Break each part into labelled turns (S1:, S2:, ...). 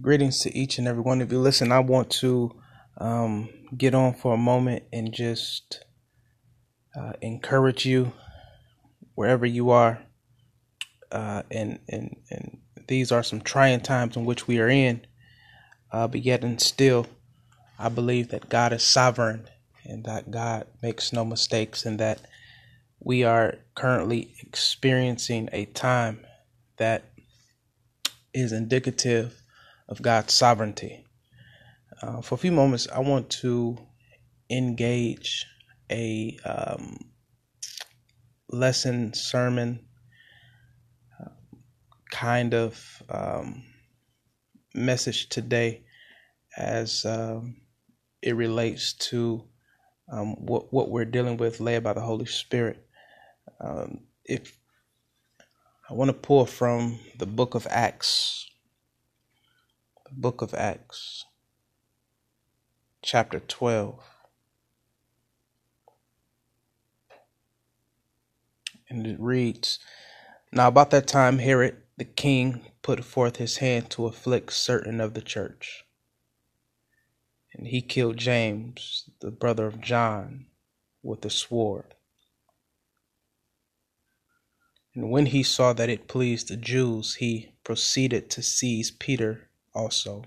S1: Greetings to each and every one of you. Listen, I want to um, get on for a moment and just uh, encourage you wherever you are. Uh, and, and, and these are some trying times in which we are in. Uh, but yet, and still, I believe that God is sovereign and that God makes no mistakes, and that we are currently experiencing a time that is indicative of God's sovereignty. Uh, for a few moments, I want to engage a um, lesson, sermon, uh, kind of um, message today as um, it relates to um, what, what we're dealing with, led by the Holy Spirit. Um, if I want to pull from the book of Acts, book of Acts, chapter 12. And it reads Now, about that time, Herod the king put forth his hand to afflict certain of the church. And he killed James, the brother of John, with a sword. And when he saw that it pleased the Jews, he proceeded to seize Peter also.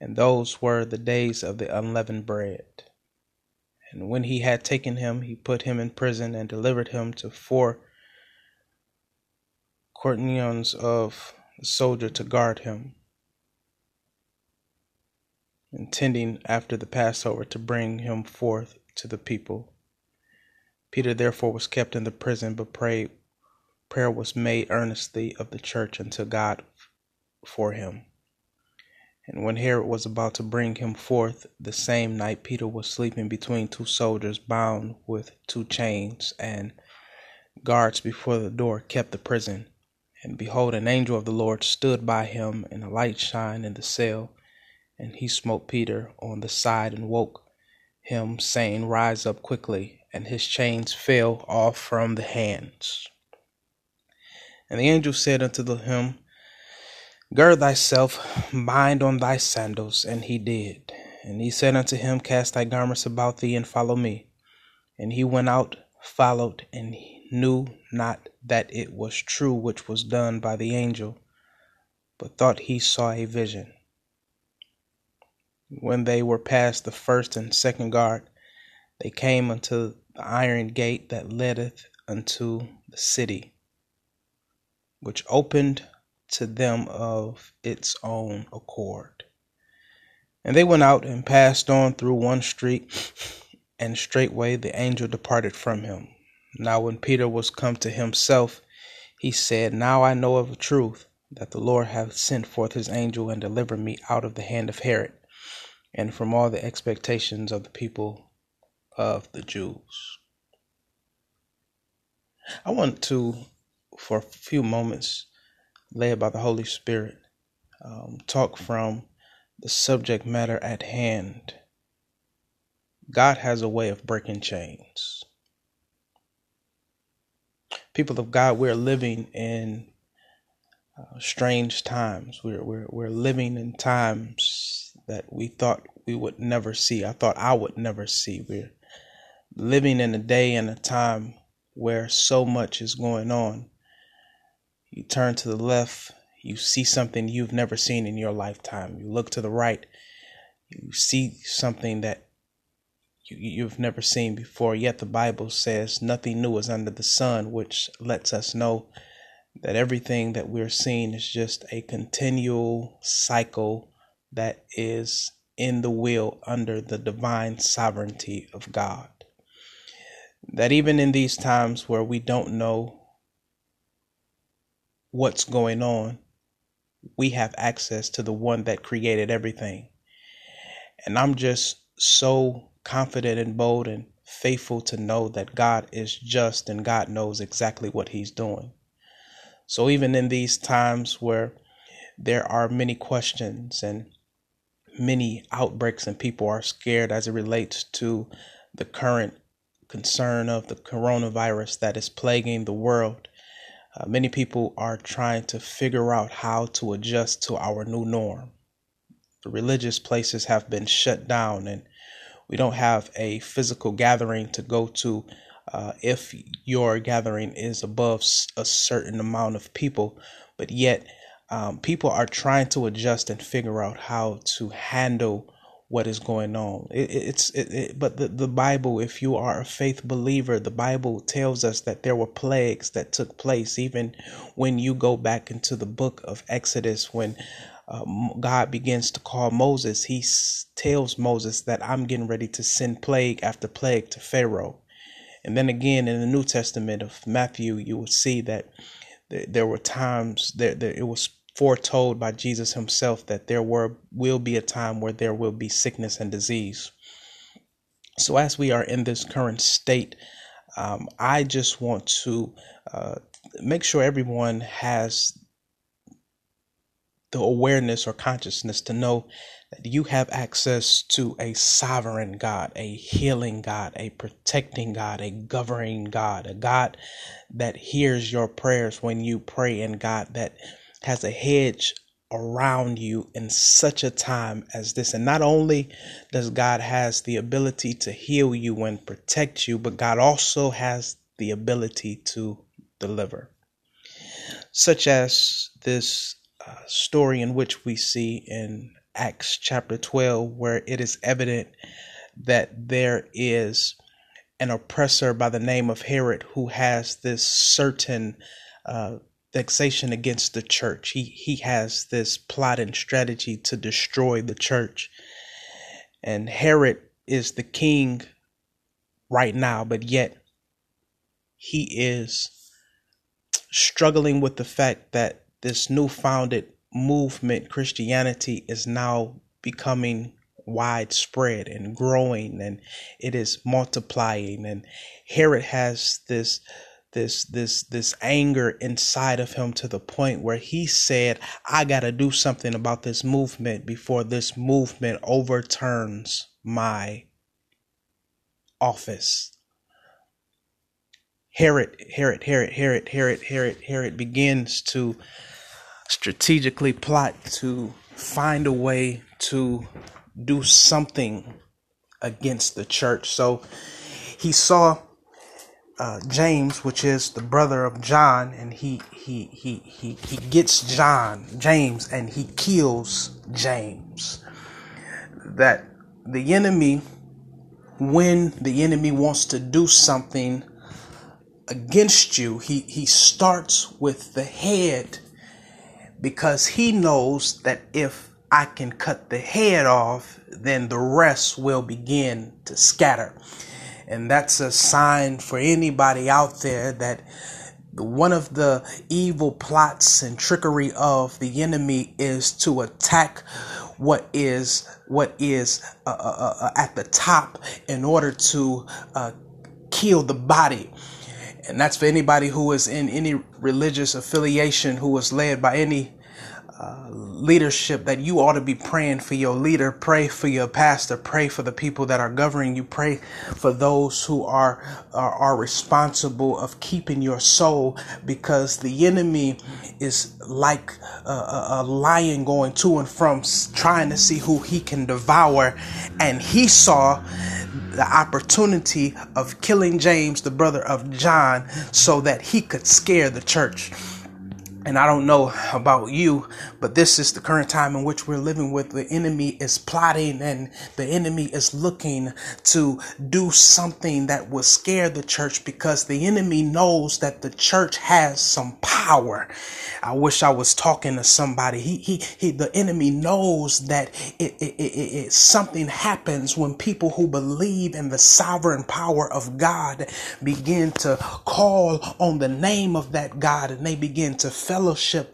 S1: And those were the days of the unleavened bread. And when he had taken him, he put him in prison and delivered him to four quaternions of the soldier to guard him, intending after the Passover to bring him forth to the people. Peter therefore was kept in the prison, but prayed, prayer was made earnestly of the church unto God for him. And when Herod was about to bring him forth the same night, Peter was sleeping between two soldiers bound with two chains, and guards before the door kept the prison. And behold, an angel of the Lord stood by him, and a light shined in the cell. And he smote Peter on the side and woke him, saying, Rise up quickly. And his chains fell off from the hands. And the angel said unto him, Gird thyself, bind on thy sandals. And he did. And he said unto him, Cast thy garments about thee, and follow me. And he went out, followed, and knew not that it was true which was done by the angel, but thought he saw a vision. When they were past the first and second guard, they came unto the iron gate that leadeth unto the city, which opened to them of its own accord. And they went out and passed on through one street, and straightway the angel departed from him. Now, when Peter was come to himself, he said, Now I know of a truth that the Lord hath sent forth his angel and delivered me out of the hand of Herod, and from all the expectations of the people of the Jews. I want to, for a few moments, led by the Holy Spirit, um, talk from the subject matter at hand. God has a way of breaking chains. People of God, we're living in uh, strange times. We're, we're, we're living in times that we thought we would never see. I thought I would never see. We're living in a day and a time where so much is going on you turn to the left, you see something you've never seen in your lifetime. You look to the right, you see something that you, you've never seen before. Yet the Bible says nothing new is under the sun, which lets us know that everything that we're seeing is just a continual cycle that is in the will under the divine sovereignty of God. That even in these times where we don't know what's going on, we have access to the one that created everything. And I'm just so confident and bold and faithful to know that God is just and God knows exactly what He's doing. So even in these times where there are many questions and many outbreaks and people are scared as it relates to the current concern of the coronavirus that is plaguing the world Uh, many people are trying to figure out how to adjust to our new norm. The religious places have been shut down, and we don't have a physical gathering to go to uh, if your gathering is above a certain amount of people. But yet, um, people are trying to adjust and figure out how to handle what is going on. It, it's it, it, but the, the Bible, if you are a faith believer, the Bible tells us that there were plagues that took place. Even when you go back into the book of Exodus, when um, God begins to call Moses, he tells Moses that I'm getting ready to send plague after plague to Pharaoh. And then again in the New Testament of Matthew, you will see that there were times that, that it was foretold by Jesus himself that there were will be a time where there will be sickness and disease. So as we are in this current state, um, I just want to uh, make sure everyone has the awareness or consciousness to know that you have access to a sovereign God, a healing God, a protecting God, a governing God, a God that hears your prayers when you pray, and God that has a hedge around you in such a time as this. And not only does God has the ability to heal you and protect you but God also has the ability to deliver. Such as this uh, story in which we see in Acts chapter 12 where it is evident that there is an oppressor by the name of Herod who has this certain uh, vexation against the church. He he has this plot and strategy to destroy the church. And Herod is the king right now, but yet he is struggling with the fact that this new founded movement Christianity is now becoming widespread and growing and it is multiplying and Herod has this this this this anger inside of him to the point where he said i got to do something about this movement before this movement overturns my office. Herod herod herod herod herod herod herod begins to strategically plot to find a way to do something against the church. So he saw uh, James, which is the brother of John, and he he he he he gets John James and he kills James. That the enemy, when the enemy wants to do something against you, he he starts with the head because he knows that if I can cut the head off, then the rest will begin to scatter. And that's a sign for anybody out there that one of the evil plots and trickery of the enemy is to attack what is what is uh, uh, uh, uh at the top in order to uh, kill the body. And that's for anybody who is in any religious affiliation who is led by any uh, leadership that you ought to be praying for your leader, pray for your pastor, pray for the people that are governing you, pray for those who are are, are responsible of keeping your soul because the enemy is like a, a lion going to and from trying to see who he can devour. And he saw the opportunity of killing James, the brother of John, so that he could scare the church. And I don't know about you, but this is the current time in which we're living with. The enemy is plotting and the enemy is looking to do something that will scare the church because the enemy knows that the church has some power. I wish I was talking to somebody. He, he, he the enemy knows that it, it, it, it, something happens when people who believe in the sovereign power of God begin to call on the name of that God and they begin to fellowship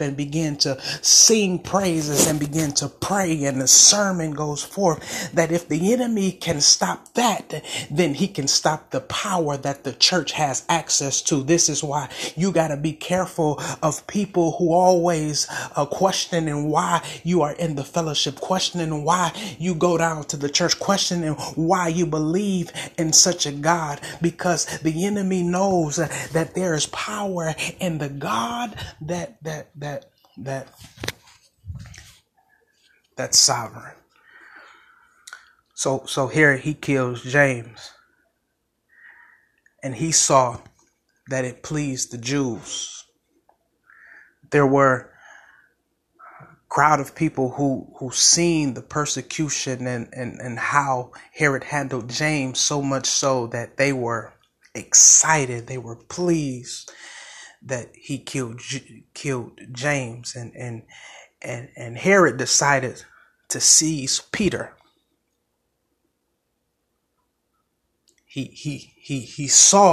S1: and begin to sing praises and begin to pray and the sermon goes forth that if the enemy can stop that then he can stop the power that the church has access to. This is why you got to be careful of people who always uh, questioning why you are in the fellowship, questioning why you go down to the church, questioning why you believe in such a God, because the enemy knows that there is power in the God that that that that that's sovereign. So so here he kills James, and he saw that it pleased the Jews. There were a crowd of people who who seen the persecution and, and, and how Herod handled James so much so that they were excited, they were pleased that he killed killed James and and and, and Herod decided to seize Peter. He he he he saw